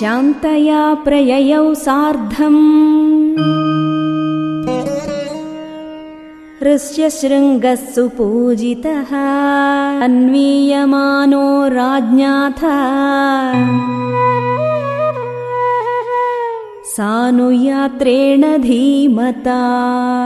शान्तया प्रययौ सार्धम्। ऋष्यशृङ्गः सुपूजितः अन्वीयमानो राज्ञाथ। सानुयात्रेण धीमता।